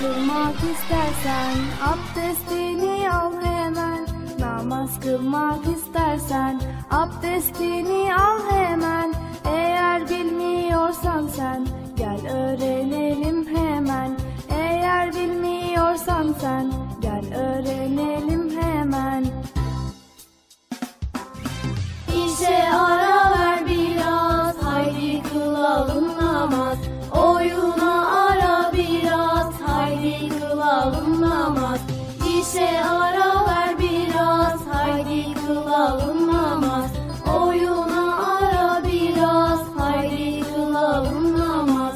kılmak istersen abdestini al hemen. Namaz kılmak istersen abdestini al hemen. Eğer bilmiyorsan sen gel öğrenelim hemen. Eğer bilmiyorsan sen gel öğrenelim hemen. İşe ara İşe ara ver biraz, haydi kılalım namaz. Oyuna ara biraz, haydi kılalım namaz.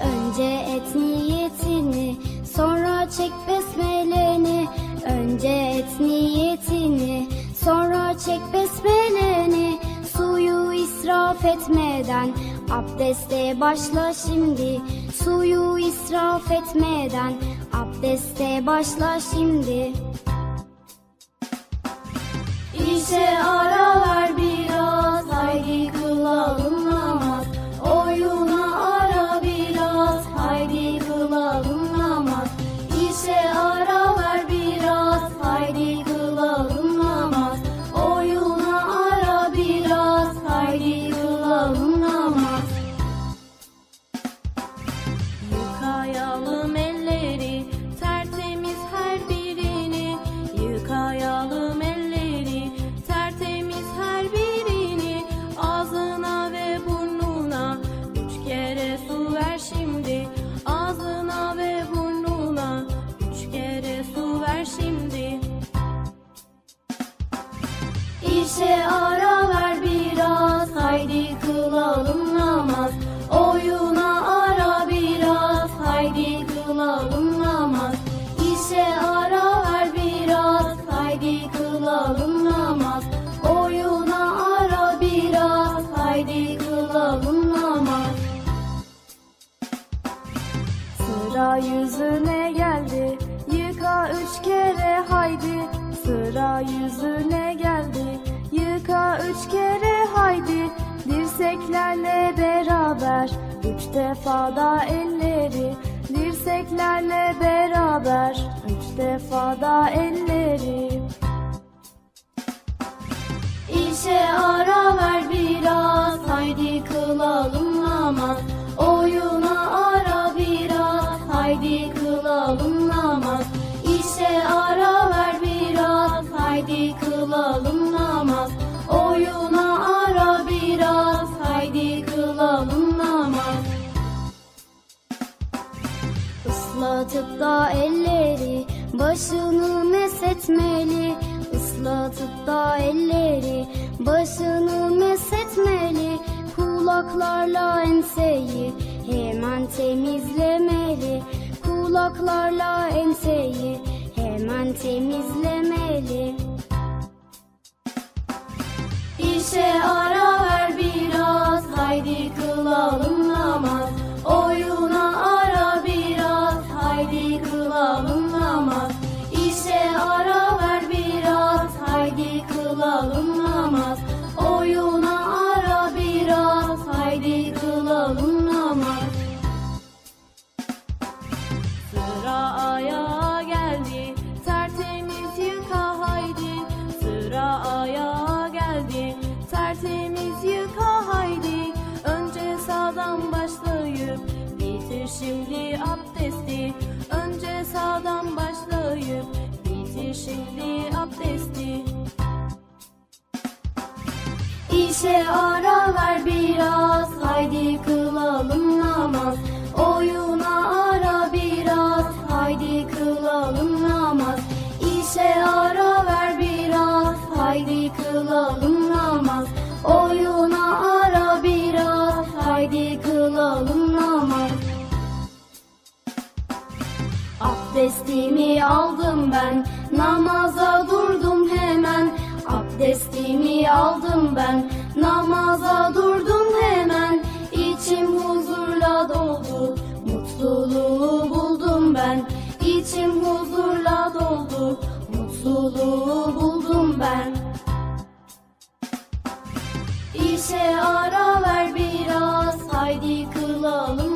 Önce et niyetini, sonra çek besmeleni. Önce et niyetini, sonra çek besmeleni. Suyu israf etmeden abdeste başla şimdi. Suyu israf etmeden abdeste başla şimdi. İşe ara ver Üç defa da elleri Dirseklerle beraber Üç defa da elleri İşe ara ver biraz, haydi kılalım namaz. Da elleri başını mesetmeli. Islatıp da elleri başını mesetmeli. Kulaklarla enseyi hemen temizlemeli. Kulaklarla enseyi hemen temizlemeli. İşe ara ver biraz, haydi kılalım namaz. Oyuna ara abdesti. İşe ara ver biraz, haydi kılalım namaz. Oyuna ara biraz, haydi kılalım namaz. İşe ara ver biraz, haydi kılalım namaz. Oyuna ara biraz, haydi kılalım namaz. Abdestimi aldım ben, namaza hemen. Abdestimi aldım ben, namaza durdum hemen. İçim huzurla doldu, mutluluğu buldum ben. İçim huzurla doldu, mutluluğu buldum ben. İşe ara ver biraz, haydi kılalım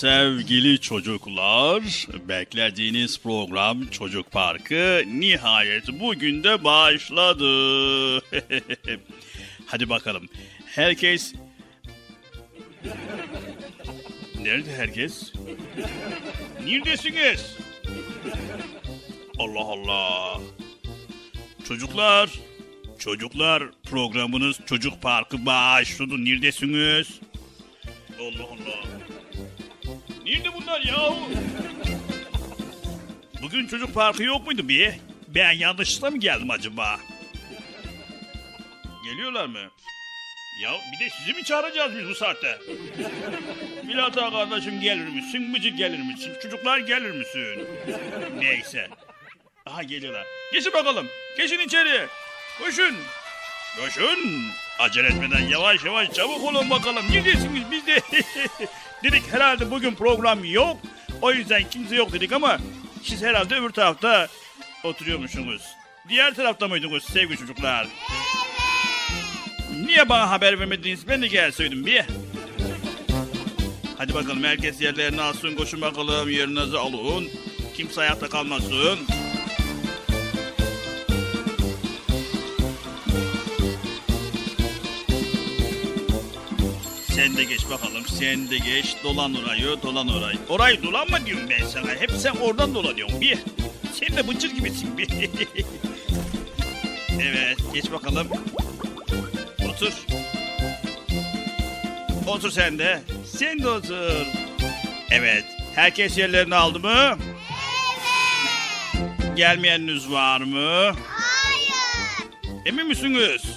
Sevgili çocuklar, beklediğiniz program Çocuk Parkı nihayet bugün de başladı. Hadi bakalım. Herkes... Nerede herkes? Neredesiniz? Allah Allah. Çocuklar, çocuklar programınız Çocuk Parkı başladı. Neredesiniz? Allah Allah. Nerede bunlar ya? Bugün çocuk parkı yok muydu bir? Ben yanlışlıkla mı geldim acaba? Geliyorlar mı? Ya bir de sizi mi çağıracağız biz bu saatte? Milat ağa kardeşim gelir misin? Bıcık gelir misin? Çocuklar gelir misin? Neyse. Aha geliyorlar. Geçin bakalım. Geçin içeri. Koşun. Koşun. Acele etmeden yavaş yavaş çabuk olun bakalım. Neredesiniz biz de? dedik herhalde bugün program yok. O yüzden kimse yok dedik ama siz herhalde öbür tarafta oturuyormuşsunuz. Diğer tarafta mıydınız sevgili çocuklar? Niye bana haber vermediniz? Ben de gelseydim bir. Hadi bakalım herkes yerlerini alsın. Koşun bakalım yerinizi alın. Kimse ayakta kalmasın. Sen de geç bakalım. Sen de geç. Dolan orayı, dolan orayı. Orayı dolanma diyorum ben sana. Hep sen oradan dolanıyorsun bir. Sen de bıcır gibisin bir. evet, geç bakalım. Otur. Otur sen de. Sen de otur. Evet. Herkes yerlerini aldı mı? Evet. Gelmeyeniniz var mı? Hayır. Emin misiniz? Evet.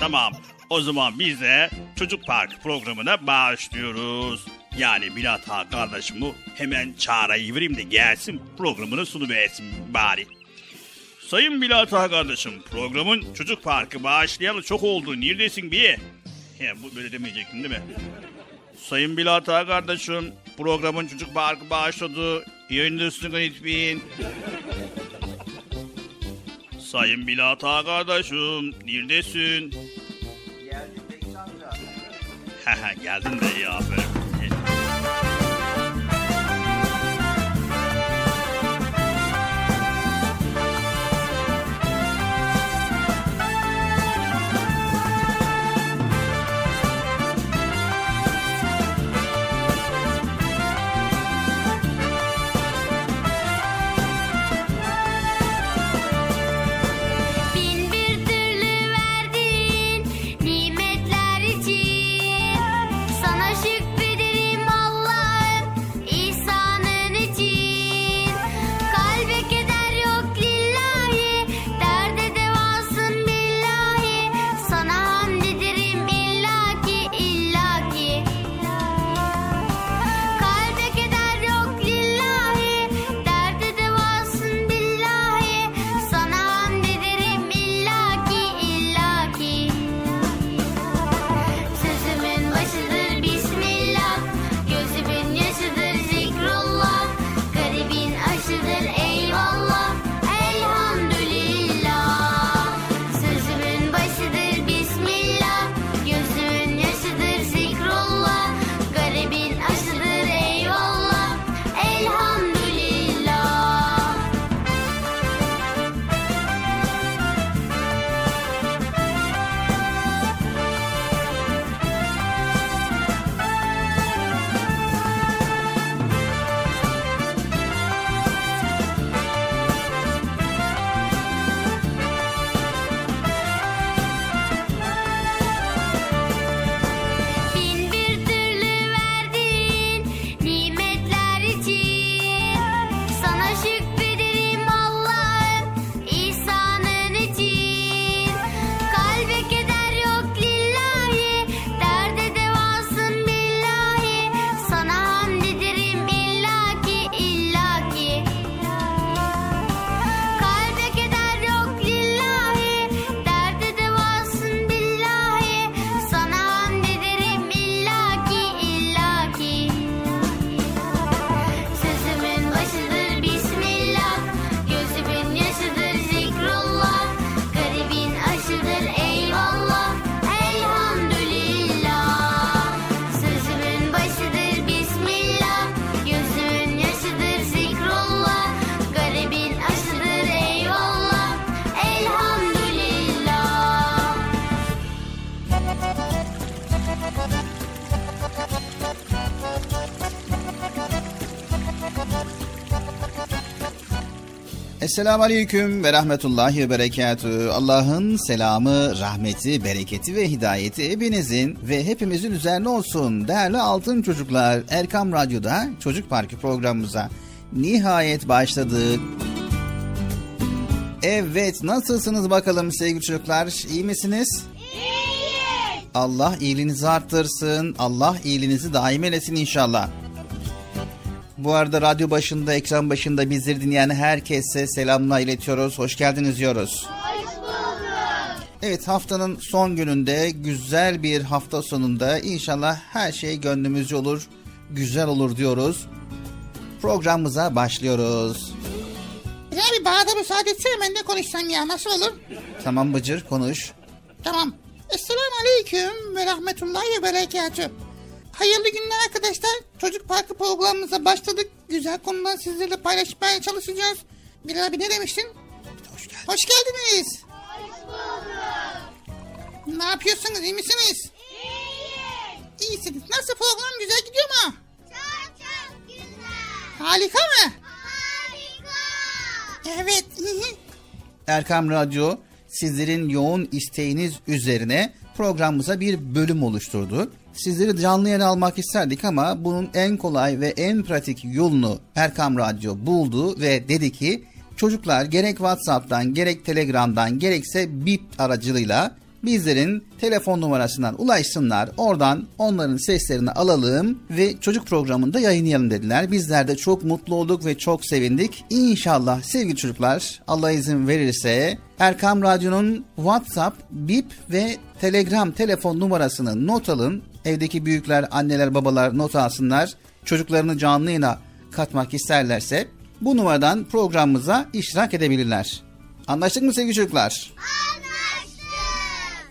Tamam. O zaman biz de Çocuk Park programına başlıyoruz. Yani Milat Ağa kardeşimi hemen çağırayı vereyim de gelsin programını sunuversin bari. Sayın Milat kardeşim programın Çocuk Parkı başlayalı çok oldu. Neredesin bir? He, bu böyle demeyecektin değil mi? Sayın Milat kardeşim programın Çocuk Parkı başladı. Yayındasın lütfen. Sayın Milat kardeşim neredesin? geldin de iyi aferin. Esselamu Aleyküm ve Rahmetullahi ve Berekatü. Allah'ın selamı, rahmeti, bereketi ve hidayeti hepinizin ve hepimizin üzerine olsun. Değerli altın çocuklar, Erkam Radyo'da Çocuk Parkı programımıza nihayet başladık. Evet, nasılsınız bakalım sevgili çocuklar? İyi misiniz? İyiyiz. Allah iyiliğinizi arttırsın. Allah iyiliğinizi daim eylesin inşallah. Bu arada radyo başında, ekran başında bizleri dinleyen herkese selamla iletiyoruz. Hoş geldiniz diyoruz. Hoş bulduk. Evet haftanın son gününde güzel bir hafta sonunda inşallah her şey gönlümüzce olur, güzel olur diyoruz. Programımıza başlıyoruz. Ya bir bana da müsaade etsene ben de konuşsam ya nasıl olur? Tamam Bıcır konuş. Tamam. Esselamu Aleyküm ve Rahmetullahi ve Berekatü. Hayırlı günler arkadaşlar. Çocuk Parkı programımıza başladık. Güzel konuları sizlerle paylaşmaya çalışacağız. Bilal abi ne demiştin? Hoş, geldin. Hoş geldiniz. Hoş bulduk. Ne yapıyorsunuz iyi misiniz? İyiyiz. İyisiniz. Nasıl program güzel gidiyor mu? Çok çok güzel. Harika mı? Harika. Evet. Erkam Radyo sizlerin yoğun isteğiniz üzerine programımıza bir bölüm oluşturdu. Sizleri canlı yayın almak isterdik ama bunun en kolay ve en pratik yolunu Erkam Radyo buldu ve dedi ki çocuklar gerek WhatsApp'tan gerek Telegram'dan gerekse BIP aracılığıyla bizlerin telefon numarasından ulaşsınlar. Oradan onların seslerini alalım ve çocuk programında yayınlayalım dediler. Bizler de çok mutlu olduk ve çok sevindik. İnşallah sevgili çocuklar Allah izin verirse Erkam Radyo'nun WhatsApp, BIP ve Telegram telefon numarasını not alın. Evdeki büyükler, anneler, babalar not alsınlar. Çocuklarını canlı yayına katmak isterlerse bu numaradan programımıza iştirak edebilirler. Anlaştık mı sevgili çocuklar?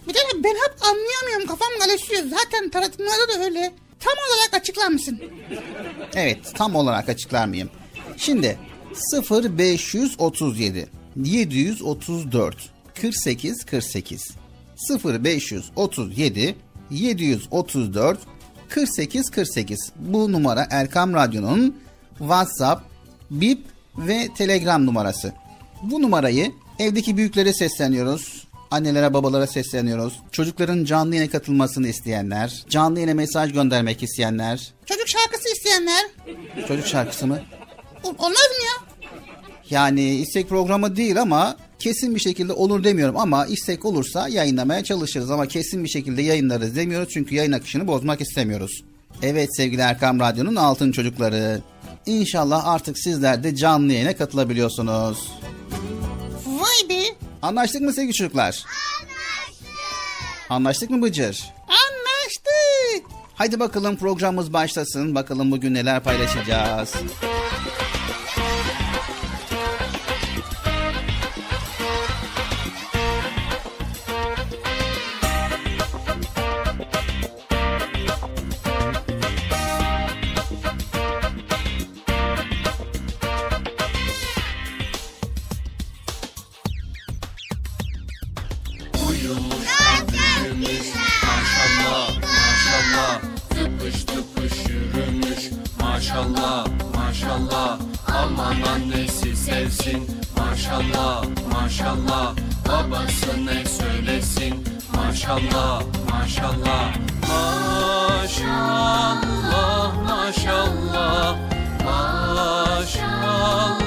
Bir de ben hep anlayamıyorum kafam karışıyor. Zaten tanıtımlarda da öyle. Tam olarak açıklar mısın? Evet, tam olarak açıklar mıyım? Şimdi 0537 734 48 48 0537 734 48 48 bu numara Erkam Radyo'nun WhatsApp, Bip ve Telegram numarası. Bu numarayı evdeki büyüklere sesleniyoruz. Annelere babalara sesleniyoruz. Çocukların canlı yayına katılmasını isteyenler, canlı yayına mesaj göndermek isteyenler. Çocuk şarkısı isteyenler. Çocuk şarkısı mı? Olmaz mı ya? Yani istek programı değil ama kesin bir şekilde olur demiyorum ama istek olursa yayınlamaya çalışırız ama kesin bir şekilde yayınlarız demiyoruz çünkü yayın akışını bozmak istemiyoruz. Evet sevgili Erkam Radyo'nun altın çocukları. İnşallah artık sizler de canlı yayına katılabiliyorsunuz. Vay be. Anlaştık mı sevgili çocuklar? Anlaştık. Anlaştık mı Bıcır? Anlaştık. Haydi bakalım programımız başlasın. Bakalım bugün neler paylaşacağız. Maşallah maşallah. Babası ne söylesin? Maşallah maşallah. Maşallah maşallah. Maşallah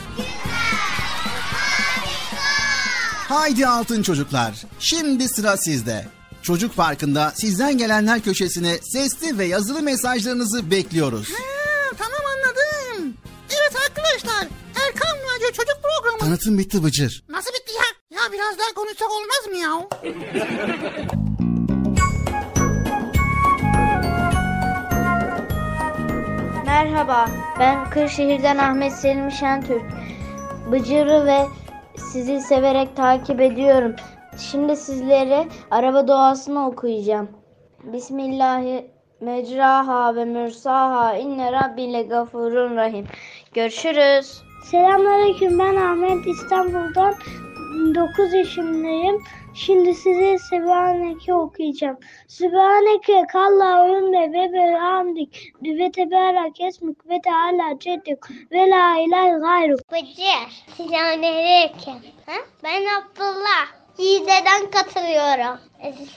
Haydi altın çocuklar. Şimdi sıra sizde. Çocuk Parkı'nda sizden gelenler köşesine sesli ve yazılı mesajlarınızı bekliyoruz. Ha, tamam anladım. Evet arkadaşlar Erkan Radyo Çocuk Programı. Tanıtım bitti Bıcır. Nasıl bitti ya? Ya biraz daha konuşsak olmaz mı ya? Merhaba, ben Kırşehir'den Ahmet Selim Şentürk. Bıcır'ı ve sizi severek takip ediyorum. Şimdi sizlere araba doğasını okuyacağım. Bismillahi mecraha ve mürsaha inne rabbile gafurun rahim. Görüşürüz. Selamünaleyküm ben Ahmet İstanbul'dan 9 yaşındayım. Şimdi size Sübhaneke okuyacağım. Sübhaneke kallahümme ve behamdik ve teberek esmük ve teala ceddük ve la ilahe gayruk. Bıcır. Selamünaleyküm. Ben Abdullah. Yiğde'den katılıyorum.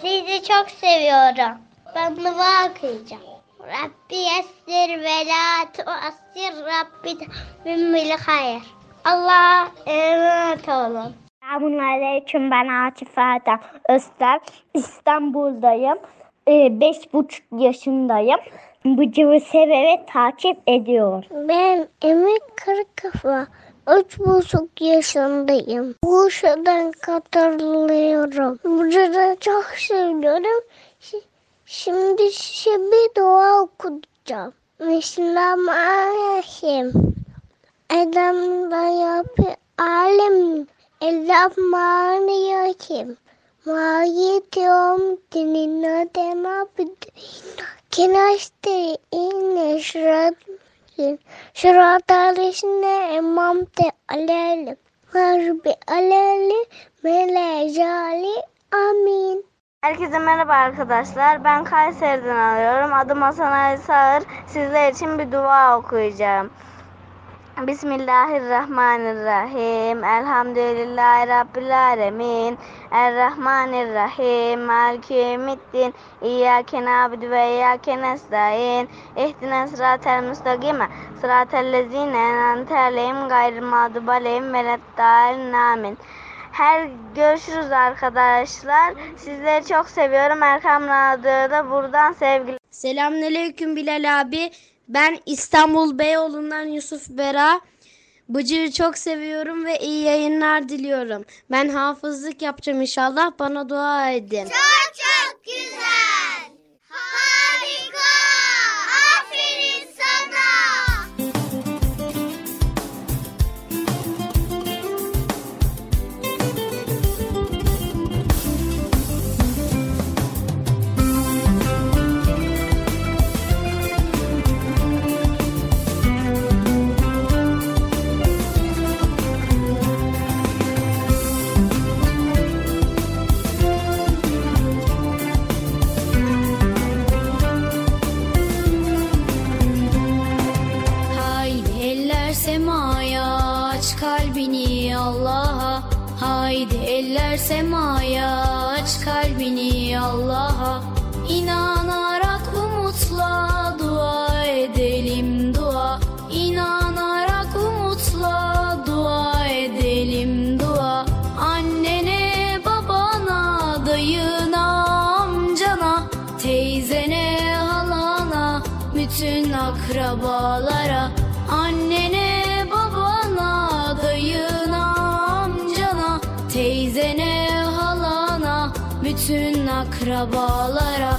Sizi çok seviyorum. Ben dua okuyacağım. Rabbi yessir ve la tuassir Rabbi bimmil hayır. Allah'a emanet olun. Selamünaleyküm ben Akif Erdem Özlem. İstanbul'dayım. Ee, beş buçuk yaşındayım. Bıcırı severek takip ediyorum. Ben Emir Kırıkafa. Üç buçuk yaşındayım. Bursa'dan katılıyorum. Bıcırı çok seviyorum. Şi- Şimdi size bir dua okuyacağım. Bismillahirrahmanirrahim. Adam da yapı alem. Elrahmanirrahim. Maliyet yom dinina dema bidina. Kinaşte inne şurat. Şurat alişne emam te alelim. Harbi aleli melejali amin. Herkese merhaba arkadaşlar. Ben Kayseri'den arıyorum. Adım Hasan Ali Sağır. Sizler için bir dua okuyacağım. Bismillahirrahmanirrahim. Elhamdülillahi Rabbil Alemin. Errahmanirrahim. Maliki yevmiddin. İyyâke nâbudu ve iyyâke nestaîn. İhdina sıratel müstakime. Sıratel lezîne en'amte aleyhim gayril mağdubi aleyhim veleddâlin. Amin. Her görüşürüz arkadaşlar. Sizleri çok seviyorum. Erkam Radyo'da buradan sevgiler. Selamünaleyküm Bilal abi. Ben İstanbul Beyoğlu'ndan Yusuf Bera. Bıcır'ı çok seviyorum ve iyi yayınlar diliyorum. Ben hafızlık yapacağım inşallah. Bana dua edin. Çok çok güzel. Harika. Semaya aç kalbini Allah'a akrabalara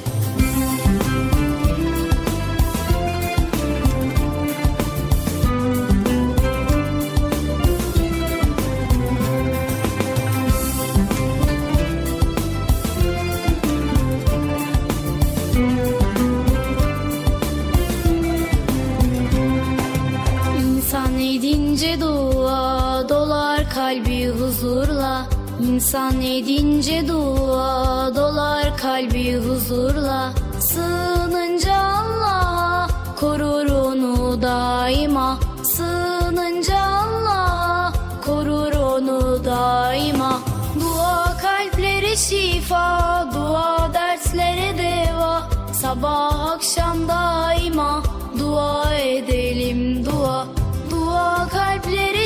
İnsan edince dua dolar kalbi huzurla. Sığınınca Allah'a korur onu daima. Sığınınca Allah'a korur onu daima. Dua kalplere şifa dua derslere deva. Sabah akşam daima dua edelim dua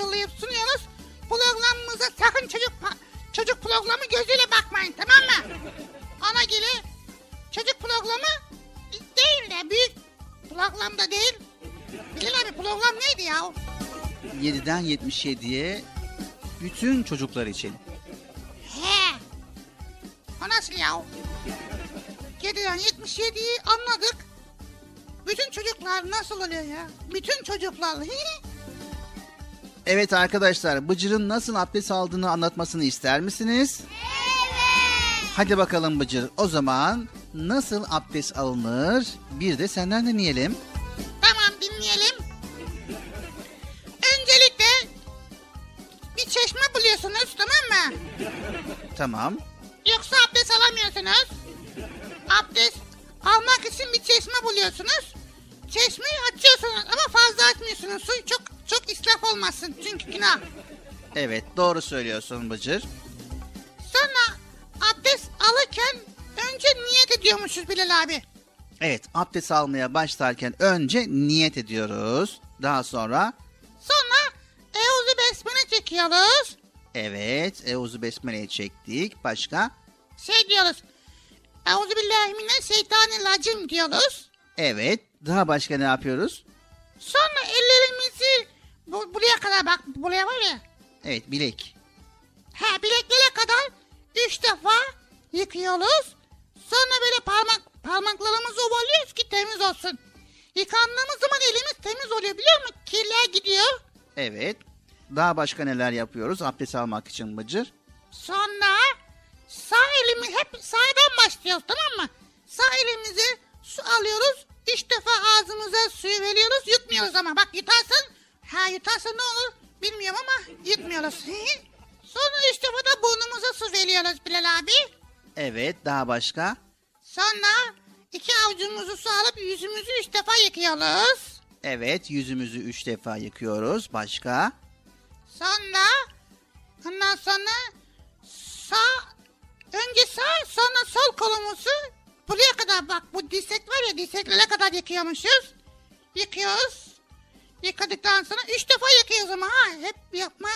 Hazırlayıp sunuyoruz. Programımıza sakın çocuk çocuk programı gözüyle bakmayın tamam mı? Ona göre çocuk programı değil de büyük program da değil. Bilin abi program neydi ya? 7'den 77'ye bütün çocuklar için. He. O nasıl ya? 7'den 77'yi anladık. Bütün çocuklar nasıl oluyor ya? Bütün çocuklar. Evet arkadaşlar Bıcır'ın nasıl abdest aldığını anlatmasını ister misiniz? Hadi bakalım Bıcır. O zaman nasıl abdest alınır bir de senden dinleyelim. tamam dinleyelim. Öncelikle bir çeşme buluyorsunuz tamam mı? Tamam. Yoksa abdest alamıyorsunuz. Abdest almak için bir çeşme buluyorsunuz. Çeşmeyi açıyorsunuz ama fazla açmıyorsunuz. Su çok çok israf olmasın çünkü günah. Evet doğru söylüyorsun Bıcır. Sonra abdest alırken önce niyet ediyormuşuz Bilal abi. Evet abdest almaya başlarken önce niyet ediyoruz. Daha sonra Sonra Euzu Besmele çekiyoruz. evet Euzu Besmele'yi çektik. Başka? Şey diyoruz. Euzu billahi mineşşeytanirracim diyoruz. Evet. Daha başka ne yapıyoruz? Sonra ellerimizi bu, buraya kadar bak buraya var ya. Evet bilek. Ha bileklere kadar üç defa yıkıyoruz. Sonra böyle parmak parmaklarımızı ovalıyoruz ki temiz olsun. Yıkandığımız zaman elimiz temiz oluyor biliyor musun? Kirler gidiyor. Evet. Daha başka neler yapıyoruz abdest almak için Bıcır? Sonra sağ elimi hep sağdan başlıyoruz tamam mı? Sağ elimizi su alıyoruz. Üç defa ağzımıza suyu veriyoruz. Yutmuyoruz ama bak yutarsan. Ha yutarsan ne olur bilmiyorum ama yutmuyoruz. Sonra üç defa da burnumuza su veriyoruz Bilal abi. Evet. Daha başka? Sonra iki avucumuzu su alıp yüzümüzü üç defa yıkıyoruz. Evet. Yüzümüzü üç defa yıkıyoruz. Başka? Sonra ondan sonra sağ önce sağ sonra sol kolumuzu buraya kadar bak bu dirsek var ya dirseklere kadar yıkıyormuşuz. Yıkıyoruz. Yıkadıktan sonra üç defa yıkıyoruz ama ha hep yapma.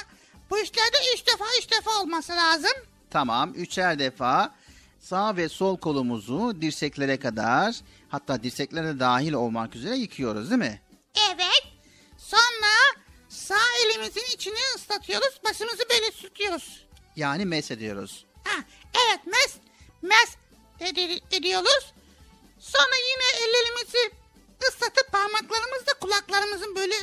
Bu işlerde üç defa üç defa olması lazım. Tamam. Üçer defa sağ ve sol kolumuzu dirseklere kadar hatta dirseklere dahil olmak üzere yıkıyoruz değil mi? Evet. Sonra sağ elimizin içini ıslatıyoruz. Başımızı böyle sürtüyoruz. Yani mes ediyoruz. Ha, evet mes, mes edi- ediyoruz. Sonra yine ellerimizi ıslatıp parmaklarımızla kulaklarımızın böyle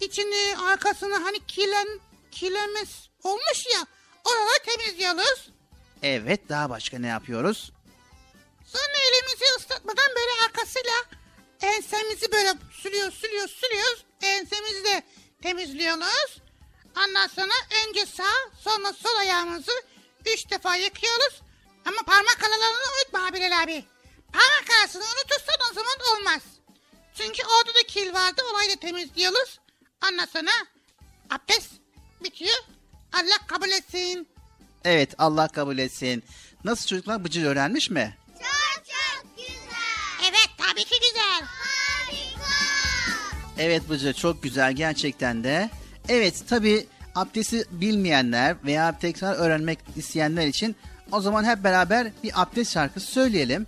içini arkasını hani kirlen, kirlenmez olmuş ya oraları temizliyoruz. Evet. Daha başka ne yapıyoruz? Sonra elimizi ıslatmadan böyle arkasıyla ensemizi böyle sürüyoruz, sürüyoruz, sürüyoruz. Ensemizi de temizliyoruz. Ondan sonra önce sağ, sonra sol ayağımızı üç defa yıkıyoruz. Ama parmak aralarını unutma Bilal abi. Parmak arasını unutursan o zaman olmaz. Çünkü orada da kil vardı, orayı da temizliyoruz. Ondan sonra abdest bitiyor. Allah kabul etsin. Evet Allah kabul etsin. Nasıl çocuklar Bıcır öğrenmiş mi? Çok çok güzel. Evet tabii ki güzel. Harika. Evet Bıcır çok güzel gerçekten de. Evet tabi abdesti bilmeyenler veya tekrar öğrenmek isteyenler için o zaman hep beraber bir abdest şarkısı söyleyelim.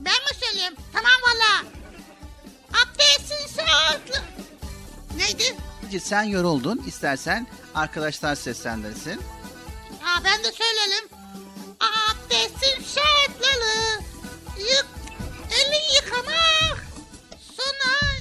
Ben mi söyleyeyim? Tamam valla. Abdestin sağlıklı. Neydi? Sen yoruldun istersen arkadaşlar seslendirsin. Aa, ben de söyleyelim. Abdestin şartları. Yık, eli yıkamak. Sonra...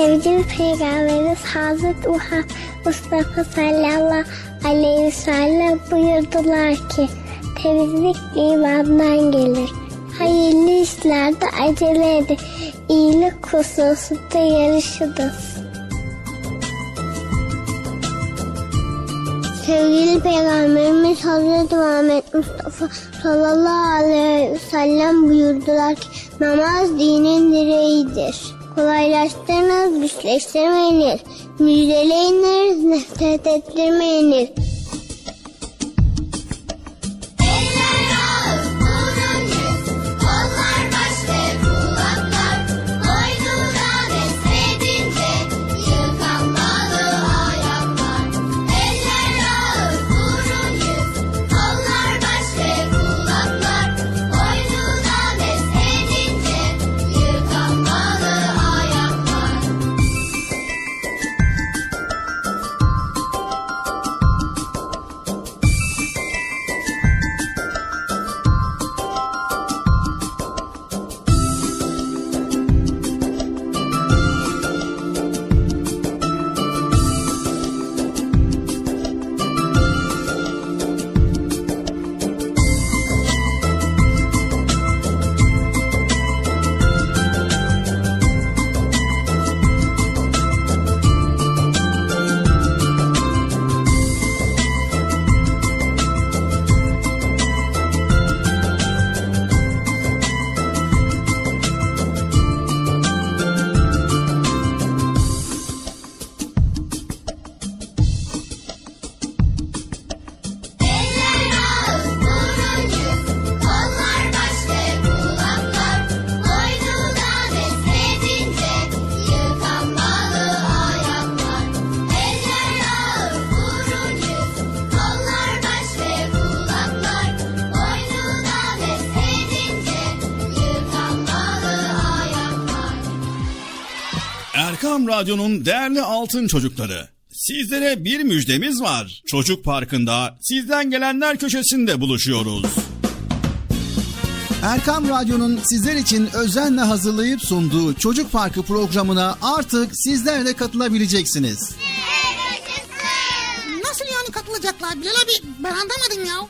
Sevgili Peygamberimiz Hazreti Muhammed Mustafa sallallahu aleyhi ve sellem buyurdular ki temizlik imandan gelir. Hayırlı işlerde acele edin. İyilik hususunda yarışınız. Sevgili Peygamberimiz Hazreti Muhammed Mustafa sallallahu aleyhi ve sellem buyurdular ki namaz dinin direğidir. Kolaylaştırınız, güçleştirmeyiniz. Müjdeleyiniz, nefret ettirmeyiniz. Erkam Radyo'nun değerli altın çocukları. Sizlere bir müjdemiz var. Çocuk Parkı'nda sizden gelenler köşesinde buluşuyoruz. Erkam Radyo'nun sizler için özenle hazırlayıp sunduğu Çocuk Parkı programına artık sizler de katılabileceksiniz. Nasıl yani katılacaklar Bilal abi? Ben anlamadım ya.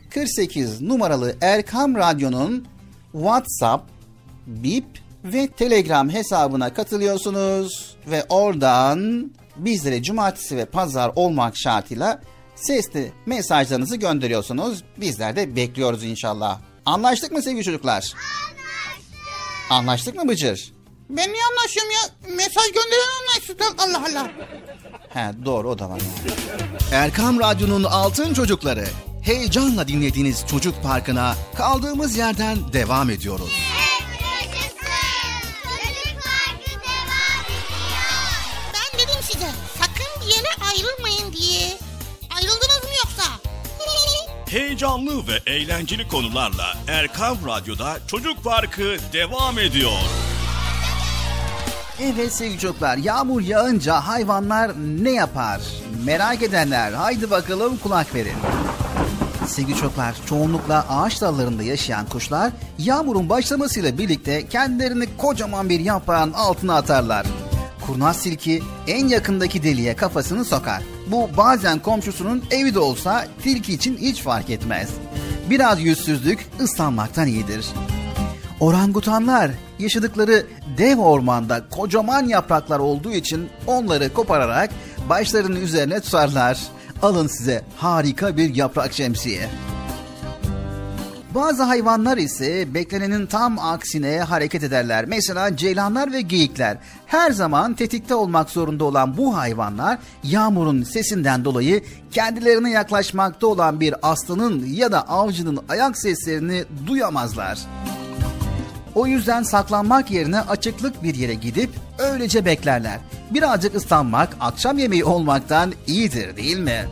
48 numaralı Erkam Radyo'nun WhatsApp, Bip ve Telegram hesabına katılıyorsunuz ve oradan bizlere cumartesi ve pazar olmak şartıyla sesli mesajlarınızı gönderiyorsunuz. Bizler de bekliyoruz inşallah. Anlaştık mı sevgili çocuklar? Anlaştık. Anlaştık mı Bıcır? Ben niye anlaşıyorum ya? Mesaj gönderen anlaşsın. Allah Allah. He doğru o da var. Erkam Radyo'nun Altın Çocukları. Heyecanla dinlediğiniz Çocuk Parkı'na kaldığımız yerden devam ediyoruz. Ben dedim size sakın bir yere ayrılmayın diye. Ayrıldınız mı yoksa? Heyecanlı ve eğlenceli konularla Erkan Radyo'da Çocuk Parkı devam ediyor. Evet sevgili çocuklar yağmur yağınca hayvanlar ne yapar? Merak edenler haydi bakalım kulak verin. Sevgili çocuklar çoğunlukla ağaç dallarında yaşayan kuşlar yağmurun başlamasıyla birlikte kendilerini kocaman bir yaprağın altına atarlar. Kurnaz tilki en yakındaki deliğe kafasını sokar. Bu bazen komşusunun evi de olsa tilki için hiç fark etmez. Biraz yüzsüzlük ıslanmaktan iyidir. Orangutanlar yaşadıkları dev ormanda kocaman yapraklar olduğu için onları kopararak başlarının üzerine tutarlar. Alın size harika bir yaprak şemsiye. Bazı hayvanlar ise beklenenin tam aksine hareket ederler. Mesela ceylanlar ve geyikler. Her zaman tetikte olmak zorunda olan bu hayvanlar yağmurun sesinden dolayı kendilerine yaklaşmakta olan bir aslanın ya da avcının ayak seslerini duyamazlar. O yüzden saklanmak yerine açıklık bir yere gidip öylece beklerler. Birazcık ıslanmak akşam yemeği olmaktan iyidir değil mi?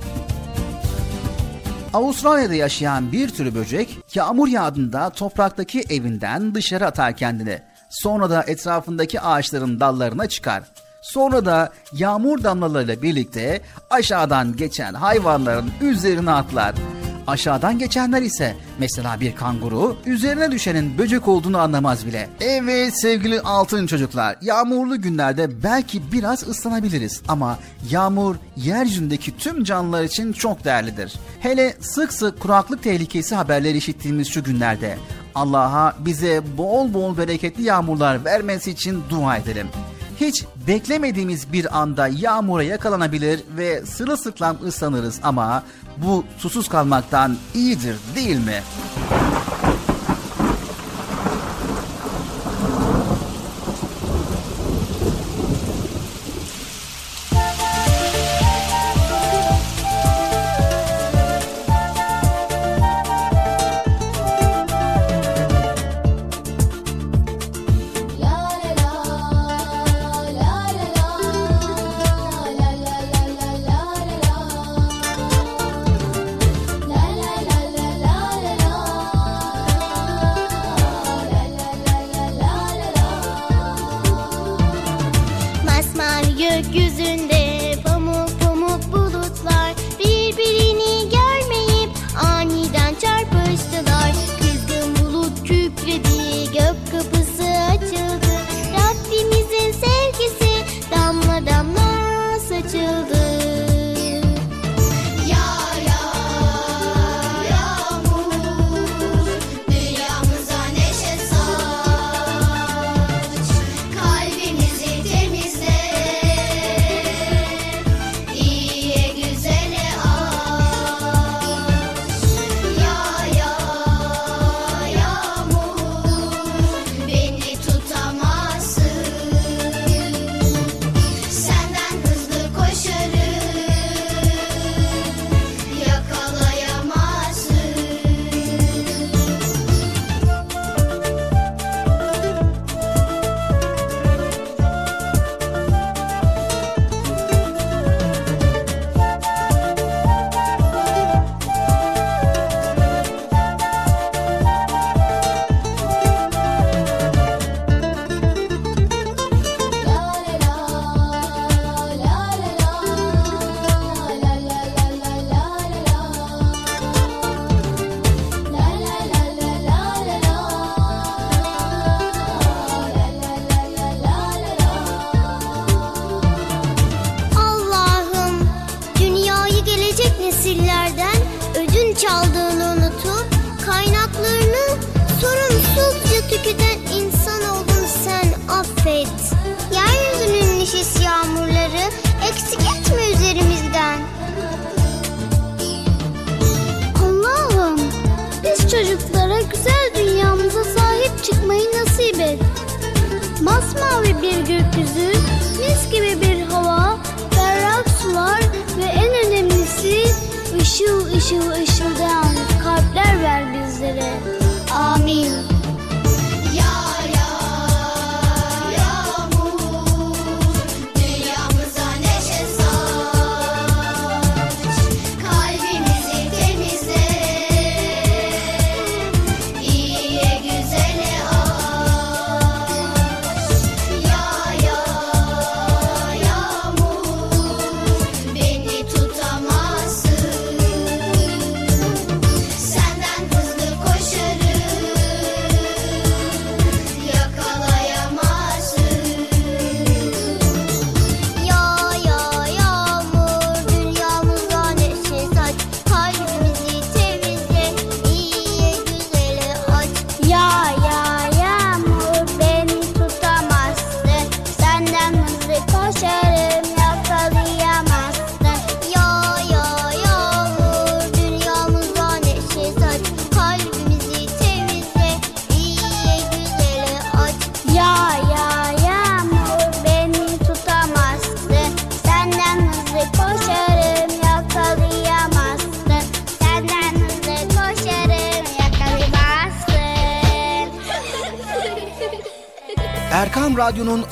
Avustralya'da yaşayan bir tür böcek yağmur yağdığında topraktaki evinden dışarı atar kendini. Sonra da etrafındaki ağaçların dallarına çıkar. Sonra da yağmur damlalarıyla birlikte aşağıdan geçen hayvanların üzerine atlar. Aşağıdan geçenler ise mesela bir kanguru üzerine düşenin böcek olduğunu anlamaz bile. Evet sevgili altın çocuklar yağmurlu günlerde belki biraz ıslanabiliriz ama yağmur yeryüzündeki tüm canlılar için çok değerlidir. Hele sık sık kuraklık tehlikesi haberleri işittiğimiz şu günlerde Allah'a bize bol bol bereketli yağmurlar vermesi için dua edelim hiç beklemediğimiz bir anda yağmura yakalanabilir ve sırılsıklam ıslanırız ama bu susuz kalmaktan iyidir değil mi?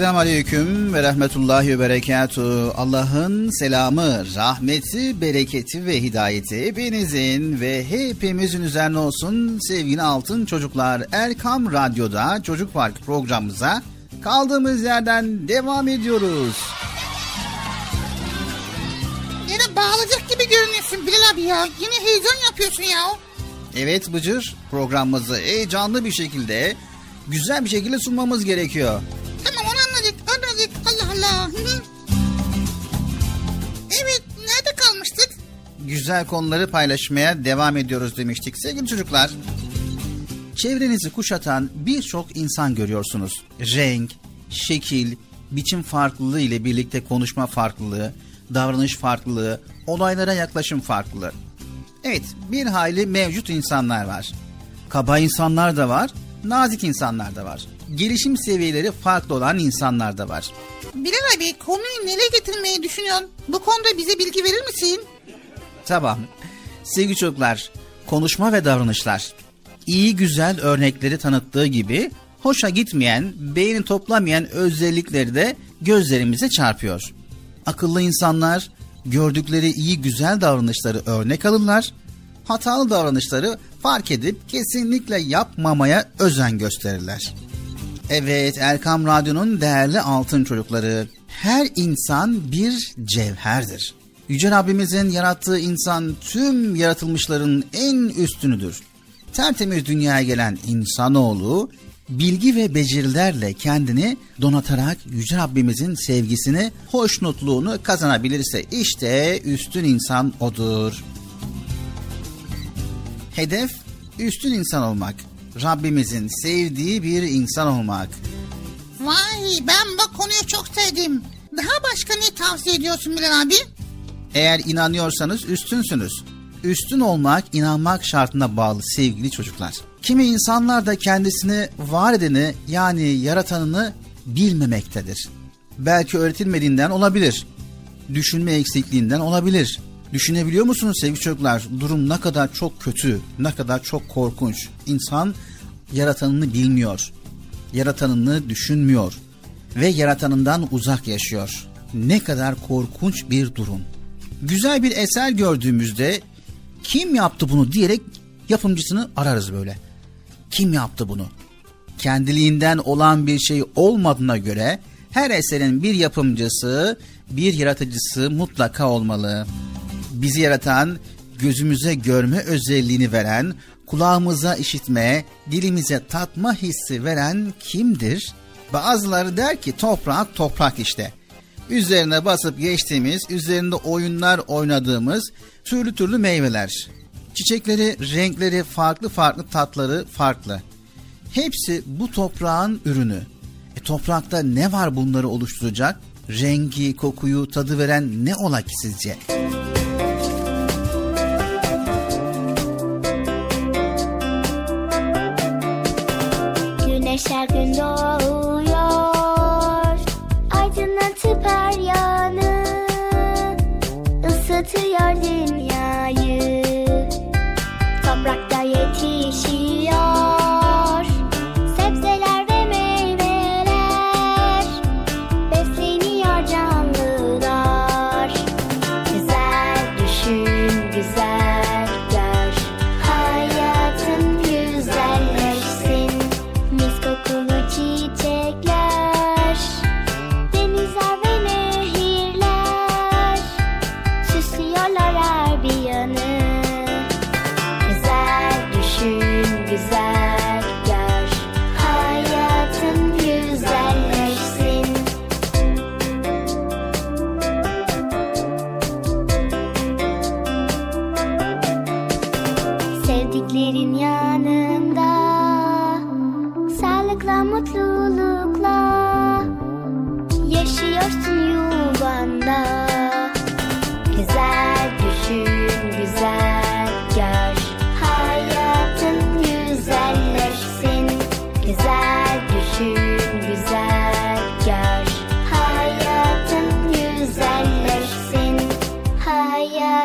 Esselamu Aleyküm ve Rahmetullahi ve Berekatuhu. Allah'ın selamı, rahmeti, bereketi ve hidayeti hepinizin ve hepimizin üzerine olsun sevgili altın çocuklar. Erkam Radyo'da Çocuk Park programımıza kaldığımız yerden devam ediyoruz. Yine bağlayacak gibi görünüyorsun Bilal abi ya. Yine heyecan yapıyorsun ya. Evet Bıcır, programımızı heyecanlı bir şekilde, güzel bir şekilde sunmamız gerekiyor. Evet nerede kalmıştık? güzel konuları paylaşmaya devam ediyoruz demiştik. Sevgili çocuklar, çevrenizi kuşatan birçok insan görüyorsunuz. Renk, şekil, biçim farklılığı ile birlikte konuşma farklılığı, davranış farklılığı, olaylara yaklaşım farklılığı. Evet, bir hayli mevcut insanlar var. Kaba insanlar da var, nazik insanlar da var. Gelişim seviyeleri farklı olan insanlar da var. Bilal abi konuyu nereye getirmeyi düşünüyorsun? Bu konuda bize bilgi verir misin? Tamam. Sevgili çocuklar, konuşma ve davranışlar. iyi güzel örnekleri tanıttığı gibi hoşa gitmeyen, beyni toplamayan özellikleri de gözlerimize çarpıyor. Akıllı insanlar gördükleri iyi güzel davranışları örnek alırlar, hatalı davranışları fark edip kesinlikle yapmamaya özen gösterirler. Evet Erkam Radyo'nun değerli altın çocukları. Her insan bir cevherdir. Yüce Rabbimizin yarattığı insan tüm yaratılmışların en üstünüdür. Tertemiz dünyaya gelen insanoğlu bilgi ve becerilerle kendini donatarak Yüce Rabbimizin sevgisini, hoşnutluğunu kazanabilirse işte üstün insan odur. Hedef üstün insan olmak. Rabbimizin sevdiği bir insan olmak. Vay ben bu konuyu çok sevdim. Daha başka ne tavsiye ediyorsun Bilal abi? Eğer inanıyorsanız üstünsünüz. Üstün olmak inanmak şartına bağlı sevgili çocuklar. Kimi insanlar da kendisini var edeni yani yaratanını bilmemektedir. Belki öğretilmediğinden olabilir. Düşünme eksikliğinden olabilir. Düşünebiliyor musunuz sevgili çocuklar? Durum ne kadar çok kötü, ne kadar çok korkunç. İnsan yaratanını bilmiyor. Yaratanını düşünmüyor ve yaratanından uzak yaşıyor. Ne kadar korkunç bir durum. Güzel bir eser gördüğümüzde kim yaptı bunu diyerek yapımcısını ararız böyle. Kim yaptı bunu? Kendiliğinden olan bir şey olmadığına göre her eserin bir yapımcısı, bir yaratıcısı mutlaka olmalı. Bizi yaratan, gözümüze görme özelliğini veren, kulağımıza işitme, dilimize tatma hissi veren kimdir? Bazıları der ki toprak toprak işte. Üzerine basıp geçtiğimiz, üzerinde oyunlar oynadığımız türlü türlü meyveler. Çiçekleri, renkleri, farklı farklı tatları farklı. Hepsi bu toprağın ürünü. E, toprakta ne var bunları oluşturacak? Rengi, kokuyu, tadı veren ne ola ki sizce? Güneş her gün doğuyor. Aydınlatıp her yanı Isıtıyor dünyayı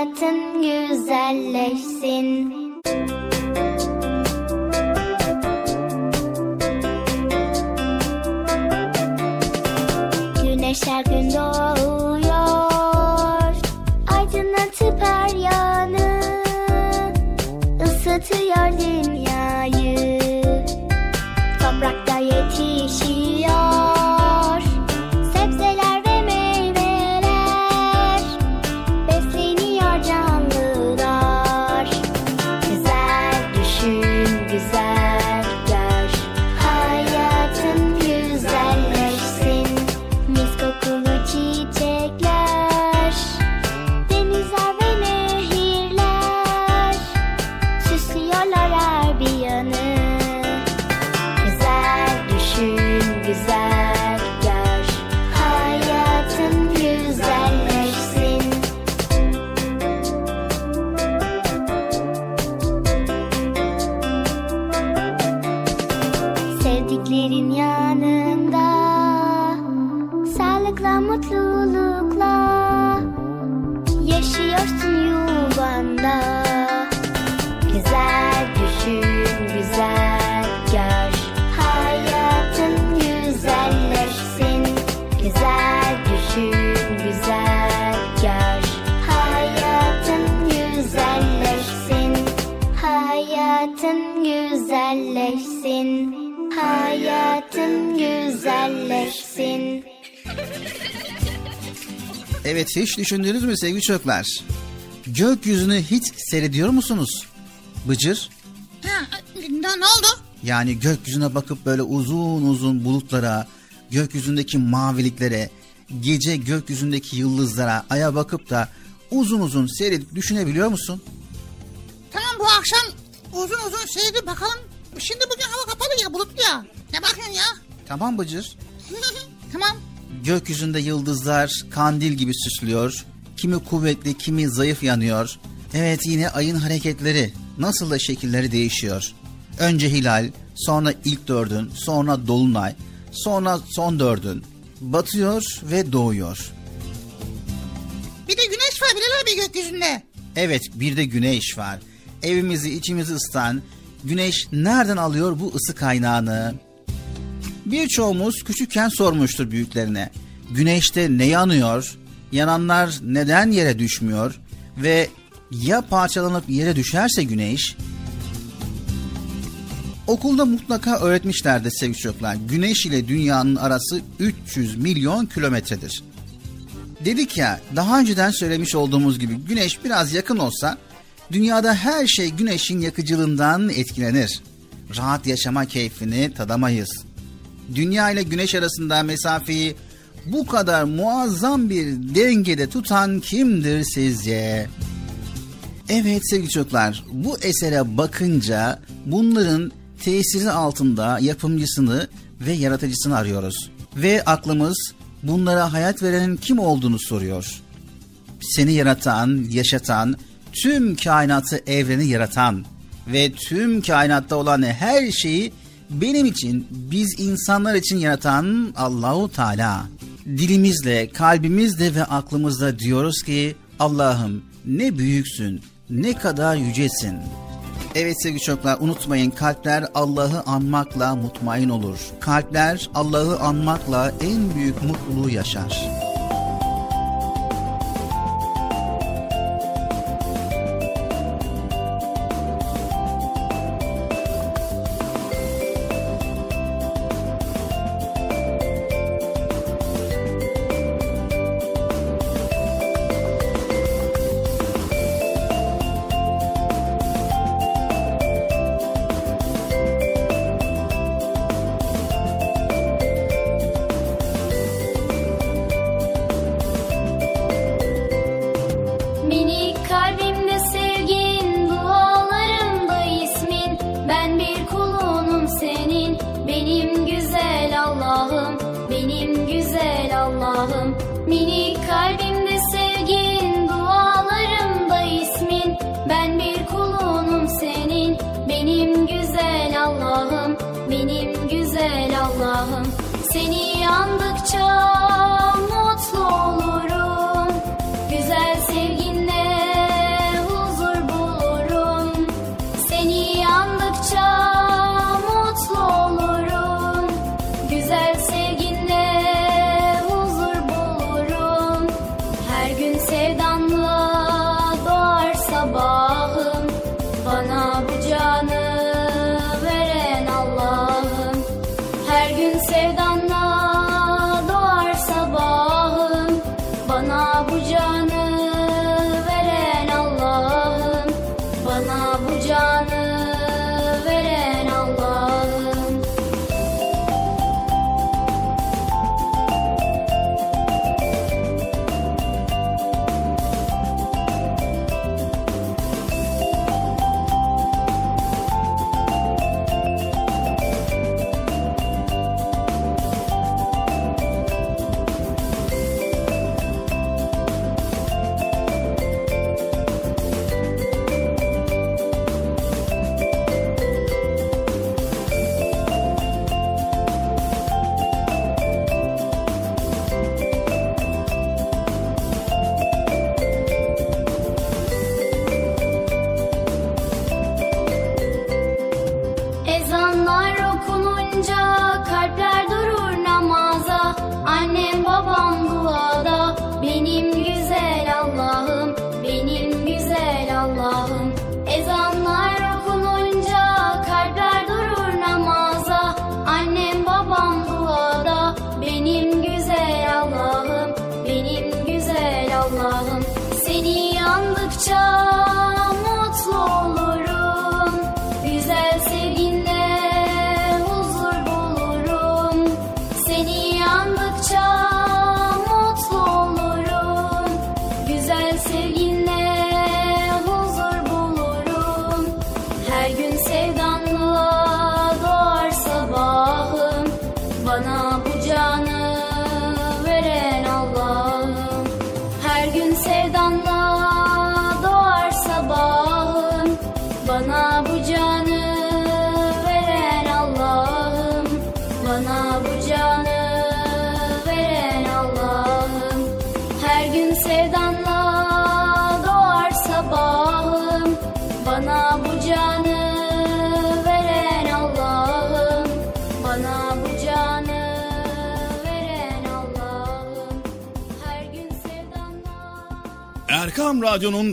Hayatın güzelleşsin. Güneş her gün doğuyor Evet hiç düşündünüz mü sevgili çocuklar? Gökyüzünü hiç seyrediyor musunuz? Bıcır. Ha, ne, oldu? Yani gökyüzüne bakıp böyle uzun uzun bulutlara, gökyüzündeki maviliklere, gece gökyüzündeki yıldızlara, aya bakıp da uzun uzun seyredip düşünebiliyor musun? Tamam bu akşam uzun uzun seyredip bakalım. Şimdi bugün hava kapalı ya bulutlu ya. Ne bakıyorsun ya? Tamam Bıcır. tamam. Gökyüzünde yıldızlar kandil gibi süslüyor. Kimi kuvvetli, kimi zayıf yanıyor. Evet yine ayın hareketleri, nasıl da şekilleri değişiyor. Önce hilal, sonra ilk dördün, sonra dolunay, sonra son dördün. Batıyor ve doğuyor. Bir de güneş var Bilal abi gökyüzünde. Evet bir de güneş var. Evimizi içimizi ısıtan güneş nereden alıyor bu ısı kaynağını? Birçoğumuz küçükken sormuştur büyüklerine. Güneşte ne yanıyor? Yananlar neden yere düşmüyor? Ve ya parçalanıp yere düşerse güneş? Okulda mutlaka öğretmişlerdi sevgili çocuklar. Güneş ile dünyanın arası 300 milyon kilometredir. Dedik ya daha önceden söylemiş olduğumuz gibi güneş biraz yakın olsa dünyada her şey güneşin yakıcılığından etkilenir. Rahat yaşama keyfini tadamayız. Dünya ile güneş arasında mesafeyi bu kadar muazzam bir dengede tutan kimdir sizce? Evet sevgili çocuklar bu esere bakınca bunların tesiri altında yapımcısını ve yaratıcısını arıyoruz. Ve aklımız bunlara hayat verenin kim olduğunu soruyor. Seni yaratan, yaşatan, tüm kainatı, evreni yaratan ve tüm kainatta olan her şeyi benim için, biz insanlar için yaratan Allahu Teala. Dilimizle, kalbimizle ve aklımızla diyoruz ki Allah'ım ne büyüksün, ne kadar yücesin. Evet sevgili çocuklar unutmayın kalpler Allah'ı anmakla mutmain olur. Kalpler Allah'ı anmakla en büyük mutluluğu yaşar.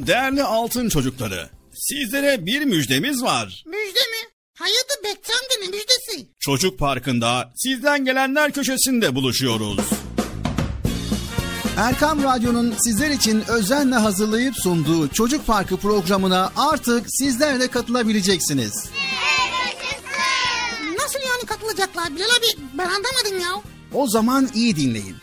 Değerli altın çocukları. Sizlere bir müjdemiz var. Müjde mi? Hayırdır Bekçi amca ne müjdesi? Çocuk Parkı'nda sizden gelenler köşesinde buluşuyoruz. Erkam Radyo'nun sizler için özenle hazırlayıp sunduğu Çocuk Parkı programına artık sizler de katılabileceksiniz. Nasıl yani katılacaklar Bilal abi ben anlamadım ya. O zaman iyi dinleyin.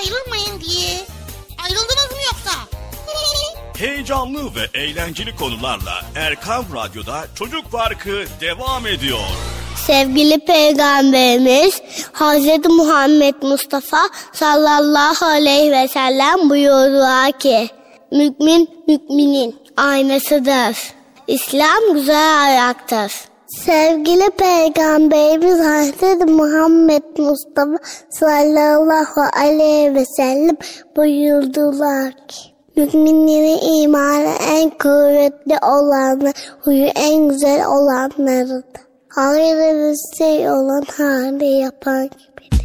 ayrılmayın diye. Ayrıldınız mı yoksa? Heyecanlı ve eğlenceli konularla Erkam Radyo'da Çocuk Parkı devam ediyor. Sevgili Peygamberimiz Hz. Muhammed Mustafa sallallahu aleyhi ve sellem buyurdular ki Mümin müminin aynasıdır. İslam güzel ayaktır. Sevgili Peygamberimiz Hz. Muhammed Mustafa sallallahu aleyhi ve sellem buyurdular ki Müminlerin imanı en kuvvetli olanı, huyu en güzel olanlarıdır. Hayırlı bir şey olan hali yapan gibi.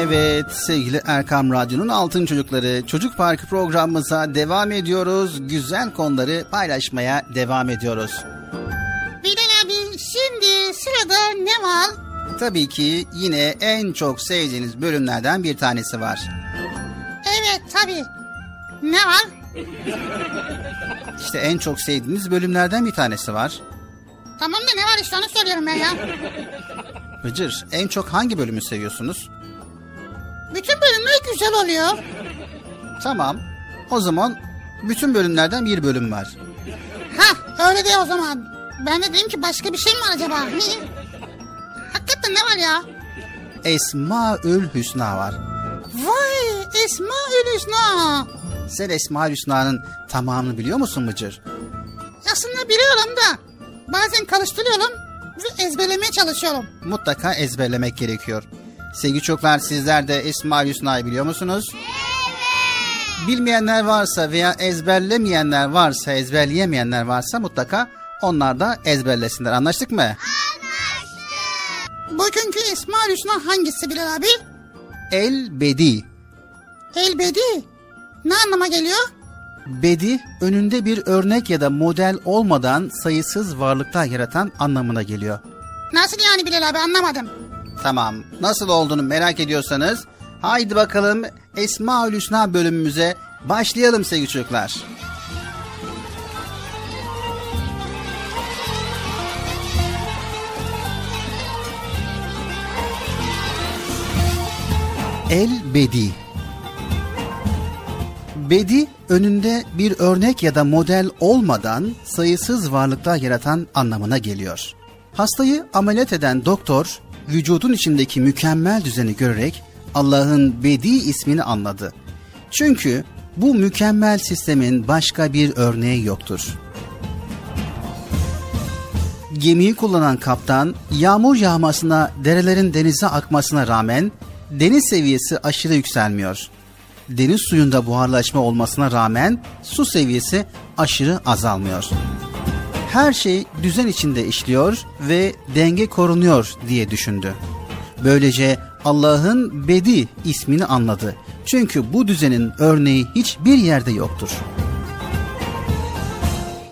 Evet sevgili Erkam Radyo'nun Altın Çocukları Çocuk Parkı programımıza devam ediyoruz. Güzel konuları paylaşmaya devam ediyoruz. Bilal abi şimdi sırada ne var? Tabii ki yine en çok sevdiğiniz bölümlerden bir tanesi var. Evet tabii. Ne var? İşte en çok sevdiğiniz bölümlerden bir tanesi var. Tamam da ne var işte onu soruyorum ben ya. Bıcır en çok hangi bölümü seviyorsunuz? Bütün bölümler güzel oluyor. Tamam. O zaman bütün bölümlerden bir bölüm var. Ha öyle de o zaman. Ben de dedim ki başka bir şey mi var acaba? Hakikaten ne var ya? Esmaül Hüsna var. Vay Esmaül Hüsna. Sen Esmaül Hüsna'nın tamamını biliyor musun Bıcır? Aslında biliyorum da bazen karıştırıyorum ve ezberlemeye çalışıyorum. Mutlaka ezberlemek gerekiyor. Sevgili çocuklar sizler de Esmaül Hüsna'yı biliyor musunuz? Bilmeyenler varsa veya ezberlemeyenler varsa, ezberleyemeyenler varsa mutlaka onlar da ezberlesinler. Anlaştık mı? Bugünkü Esmaül Hüsna hangisi Bilal abi? El Bedi. Elbedi. Ne anlama geliyor? Bedi önünde bir örnek ya da model olmadan sayısız varlıklar yaratan anlamına geliyor. Nasıl yani Bilal abi anlamadım. Tamam. Nasıl olduğunu merak ediyorsanız haydi bakalım Esmaül Hüsna bölümümüze başlayalım sevgili çocuklar. El Bedi Bedi önünde bir örnek ya da model olmadan sayısız varlıklar yaratan anlamına geliyor. Hastayı ameliyat eden doktor vücudun içindeki mükemmel düzeni görerek Allah'ın Bedi ismini anladı. Çünkü bu mükemmel sistemin başka bir örneği yoktur. Gemiyi kullanan kaptan yağmur yağmasına, derelerin denize akmasına rağmen deniz seviyesi aşırı yükselmiyor. Deniz suyunda buharlaşma olmasına rağmen su seviyesi aşırı azalmıyor. Her şey düzen içinde işliyor ve denge korunuyor diye düşündü. Böylece Allah'ın Bedi ismini anladı. Çünkü bu düzenin örneği hiçbir yerde yoktur.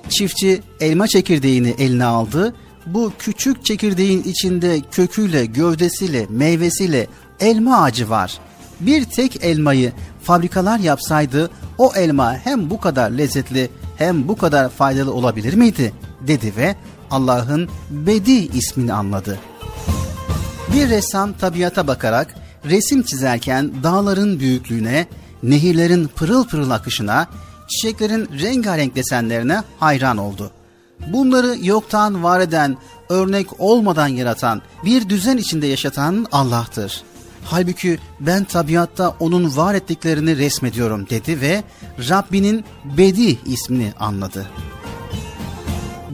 Çiftçi elma çekirdeğini eline aldı. Bu küçük çekirdeğin içinde köküyle, gövdesiyle, meyvesiyle elma ağacı var. Bir tek elmayı fabrikalar yapsaydı o elma hem bu kadar lezzetli hem bu kadar faydalı olabilir miydi? Dedi ve Allah'ın Bedi ismini anladı. Bir ressam tabiata bakarak resim çizerken dağların büyüklüğüne, nehirlerin pırıl pırıl akışına, çiçeklerin rengarenk desenlerine hayran oldu. Bunları yoktan var eden, örnek olmadan yaratan, bir düzen içinde yaşatan Allah'tır. Halbuki ben tabiatta onun var ettiklerini resmediyorum dedi ve Rabbinin Bedi ismini anladı.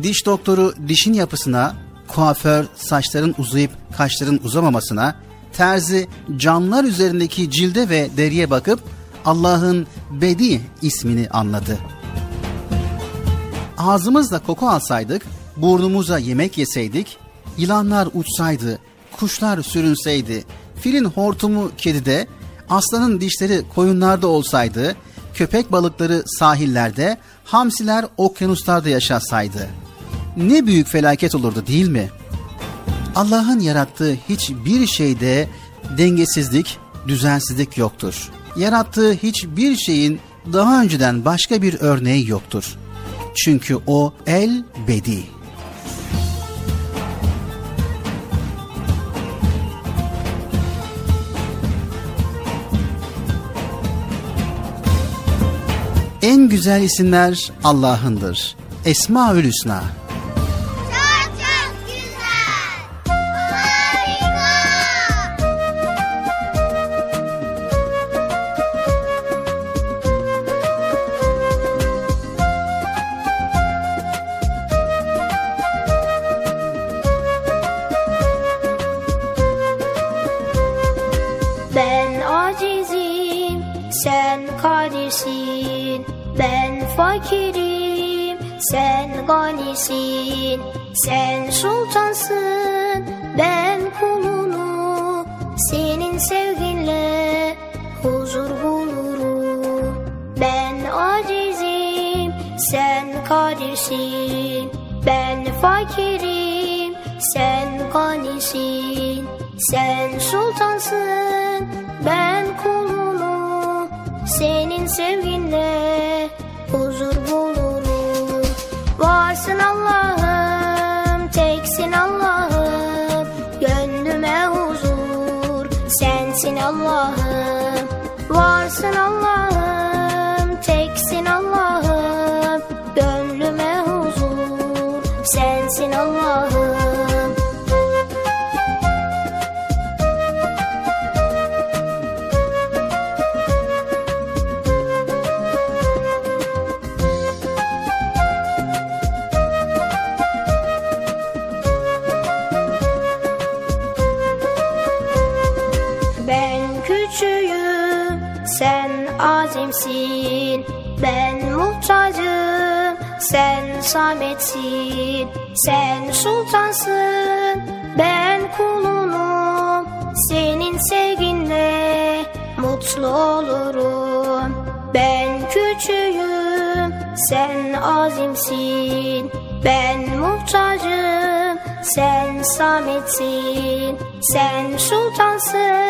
Diş doktoru dişin yapısına, kuaför saçların uzayıp kaşların uzamamasına, terzi canlılar üzerindeki cilde ve deriye bakıp Allah'ın Bedi ismini anladı. Ağzımızla koku alsaydık, burnumuza yemek yeseydik, yılanlar uçsaydı, kuşlar sürünseydi, filin hortumu kedide, aslanın dişleri koyunlarda olsaydı, köpek balıkları sahillerde, hamsiler okyanuslarda yaşasaydı. Ne büyük felaket olurdu değil mi? Allah'ın yarattığı hiçbir şeyde dengesizlik, düzensizlik yoktur. Yarattığı hiçbir şeyin daha önceden başka bir örneği yoktur. Çünkü o el bedi. En güzel isimler Allah'ındır. Esmaül Hüsna. vefganisin Sen sultansın ben kulunu. Senin sevginle huzur bulurum. Ben acizim sen kadirsin. Ben fakirim sen ganisin. Sen sultansın ben kulunu. Senin sevginle huzur bulurum. Varsın Allah'ım teksin Allah'ım. Gönlüme huzur sensin Allah'ım. Varsın Allah'ım Muhtacım, sen sametsin. Sen sultansın, ben kulunum. Senin sevginle mutlu olurum. Ben küçüğüm, sen azimsin. Ben muhtacım, sen sametsin. Sen sultansın,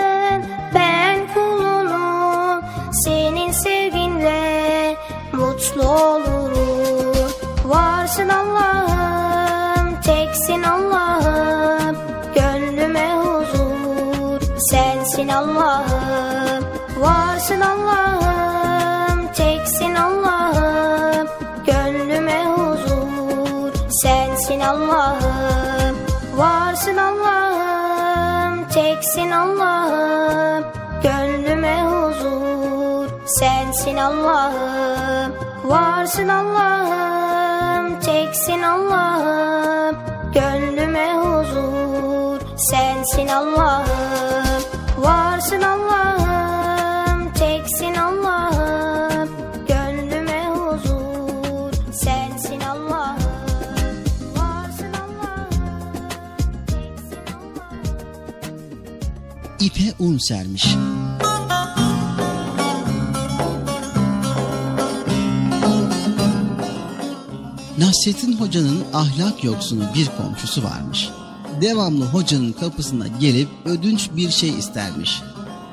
mutlu olurum. Varsın Allah'ım, teksin Allah'ım. Gönlüme huzur, sensin Allah'ım. Varsın Allah'ım, teksin Allah'ım. Gönlüme huzur, sensin Allah'ım. Varsın Allah'ım, teksin Allah'ım. Gönlüme huzur, sensin Allah'ım. Varsın Allah'ım, teksin Allah'ım. Gönlüme huzur, sensin Allah'ım. Varsın Allah'ım, teksin Allah'ım. Gönlüme huzur, sensin Allah'ım. Varsın Allah'ım, teksin Allah'ım. İpe un sermiş. Nasrettin Hoca'nın ahlak yoksunu bir komşusu varmış. Devamlı hocanın kapısına gelip ödünç bir şey istermiş.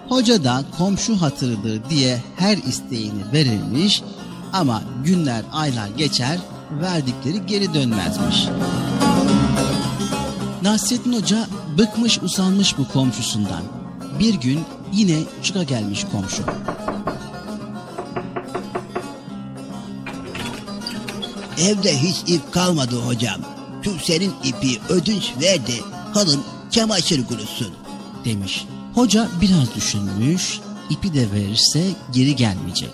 Hoca da komşu hatırıdır diye her isteğini verirmiş ama günler aylar geçer verdikleri geri dönmezmiş. Nasrettin Hoca bıkmış usanmış bu komşusundan. Bir gün yine çıka gelmiş komşu. Evde hiç ip kalmadı hocam. Şu senin ipi ödünç ver de halın çamaşır kurusun. demiş. Hoca biraz düşünmüş, ipi de verirse geri gelmeyecek.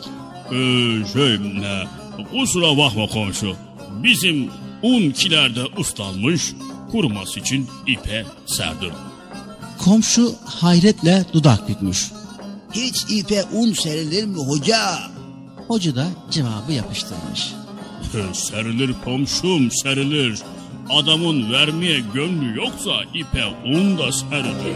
Ee, şey, e, kusura bakma komşu. Bizim un kilerde ıslanmış, kuruması için ipe serdim. Komşu hayretle dudak bükmüş. Hiç ipe un serilir mi hoca? Hoca da cevabı yapıştırmış. Serilir komşum, serilir. Adamın vermeye gönlü yoksa ipe un da serilir.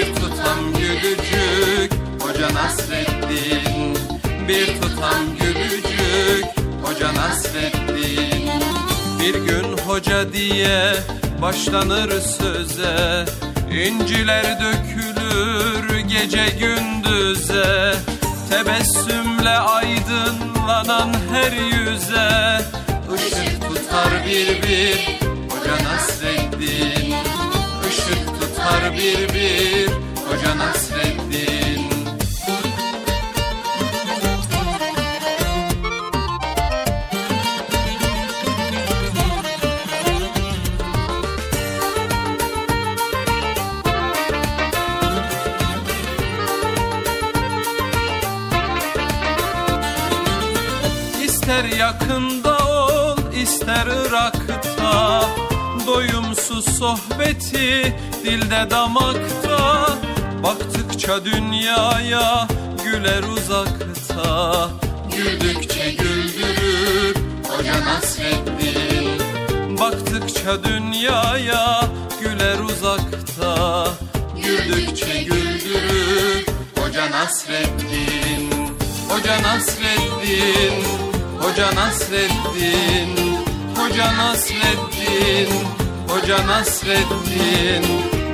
Bir tutam gülücük Hoca Nasreddin. Bir tutam gülücük Hoca Nasreddin. Bir gün hoca diye başlanır söze İnciler dökülür gece gündüze. Tebessümle aydınlanan her yüze Işık tutar bir bir Hoca Nasreddin. Işık tutar bir bir İster yakında ol ister Irak'ta. Doyumsuz sohbeti dilde damakta Baktıkça dünyaya güler uzakta. Güldükçe güldürür Hoca Nasreddin Baktıkça dünyaya güler uzakta. Güldükçe güldürür Hoca Nasreddin Hoca Nasreddin Hoca Nasreddin Hoca Nasreddin Hoca Nasreddin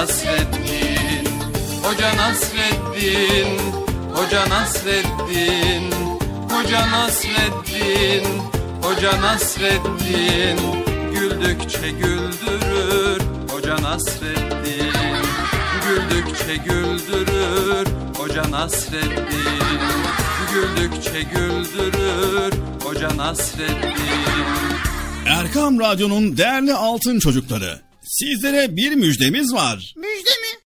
Nasreddin Hoca Nasreddin Hoca Nasreddin Hoca Nasreddin Hoca Nasreddin. Güldükçe güldürür Hoca Nasreddin. Güldükçe güldürür Hoca Nasreddin. Güldükçe güldürür Hoca Nasreddin. Erkam Radyo'nun değerli altın çocukları. Sizlere bir müjdemiz var. Müjde mi?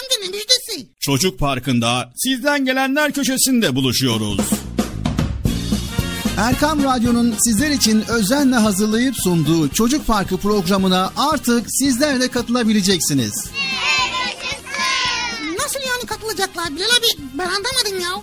Amca ne müjdesi? Çocuk Parkı'nda sizden gelenler köşesinde buluşuyoruz. Erkam Radyo'nun sizler için özenle hazırlayıp sunduğu Çocuk Parkı programına artık sizler de katılabileceksiniz. Nasıl yani katılacaklar Bilal abi? Ben anlamadım ya.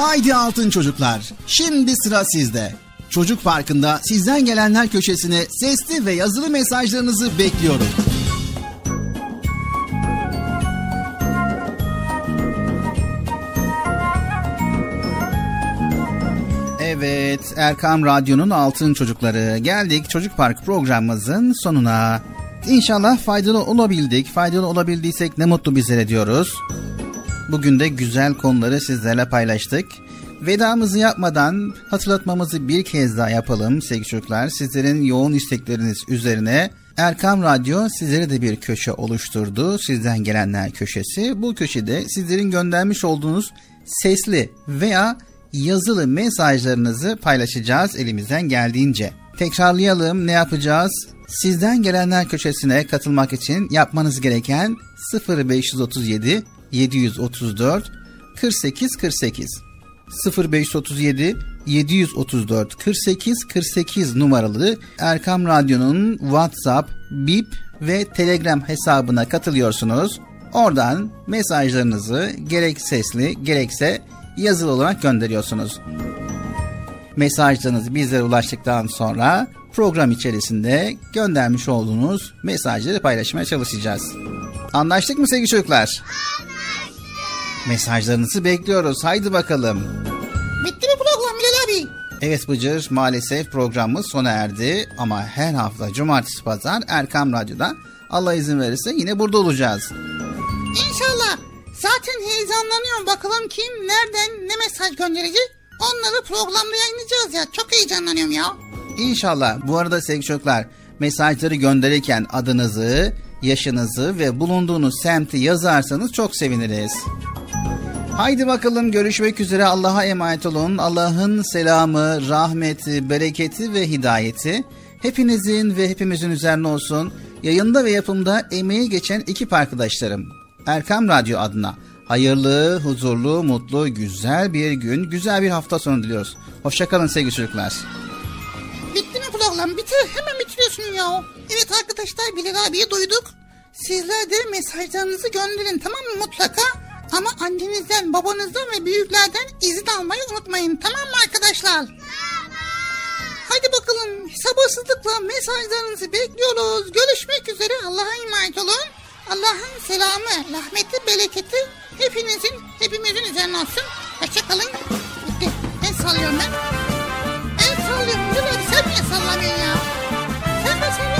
Haydi altın çocuklar. Şimdi sıra sizde. Çocuk Parkı'nda sizden gelenler köşesine sesli ve yazılı mesajlarınızı bekliyorum. Evet, Erkam Radyo'nun altın çocukları. Geldik Çocuk Park programımızın sonuna. İnşallah faydalı olabildik. Faydalı olabildiysek ne mutlu bizlere diyoruz. Bugün de güzel konuları sizlerle paylaştık. Vedamızı yapmadan hatırlatmamızı bir kez daha yapalım sevgili çocuklar. Sizlerin yoğun istekleriniz üzerine Erkam Radyo sizlere de bir köşe oluşturdu. Sizden gelenler köşesi. Bu köşede sizlerin göndermiş olduğunuz sesli veya yazılı mesajlarınızı paylaşacağız elimizden geldiğince. Tekrarlayalım ne yapacağız? Sizden gelenler köşesine katılmak için yapmanız gereken 0537 734 48 48 0537 734 48 48 numaralı Erkam Radyo'nun WhatsApp, Bip ve Telegram hesabına katılıyorsunuz. Oradan mesajlarınızı gerek sesli gerekse yazılı olarak gönderiyorsunuz. Mesajlarınız bizlere ulaştıktan sonra program içerisinde göndermiş olduğunuz mesajları paylaşmaya çalışacağız. Anlaştık mı sevgili çocuklar? Mesajlarınızı bekliyoruz. Haydi bakalım. Bitti mi program Bilal abi? Evet Bıcır maalesef programımız sona erdi ama her hafta cumartesi pazar Erkam Radyo'da Allah izin verirse yine burada olacağız. İnşallah. Zaten heyecanlanıyorum bakalım kim nereden ne mesaj gönderecek. Onları programda yayınlayacağız ya. Çok heyecanlanıyorum ya. İnşallah. Bu arada sevgili çocuklar mesajları gönderirken adınızı, yaşınızı ve bulunduğunuz semti yazarsanız çok seviniriz. Haydi bakalım görüşmek üzere Allah'a emanet olun. Allah'ın selamı, rahmeti, bereketi ve hidayeti hepinizin ve hepimizin üzerine olsun. Yayında ve yapımda emeği geçen ekip arkadaşlarım Erkam Radyo adına hayırlı, huzurlu, mutlu, güzel bir gün, güzel bir hafta sonu diliyoruz. Hoşçakalın sevgili çocuklar. Bitti mi program? Bitir. Hemen bitiriyorsun ya. Evet arkadaşlar Bilal abiyi duyduk. Sizler de mesajlarınızı gönderin tamam mı mutlaka? Ama annenizden, babanızdan ve büyüklerden izin almayı unutmayın. Tamam mı arkadaşlar? Hadi bakalım sabırsızlıkla mesajlarınızı bekliyoruz. Görüşmek üzere Allah'a emanet olun. Allah'ın selamı, rahmeti, bereketi hepinizin, hepimizin üzerine olsun. Hoşçakalın. Bitti. Ben sallıyorum ben. Ben sallıyorum. Sen niye sallamıyorsun ya? Sen de sallasana.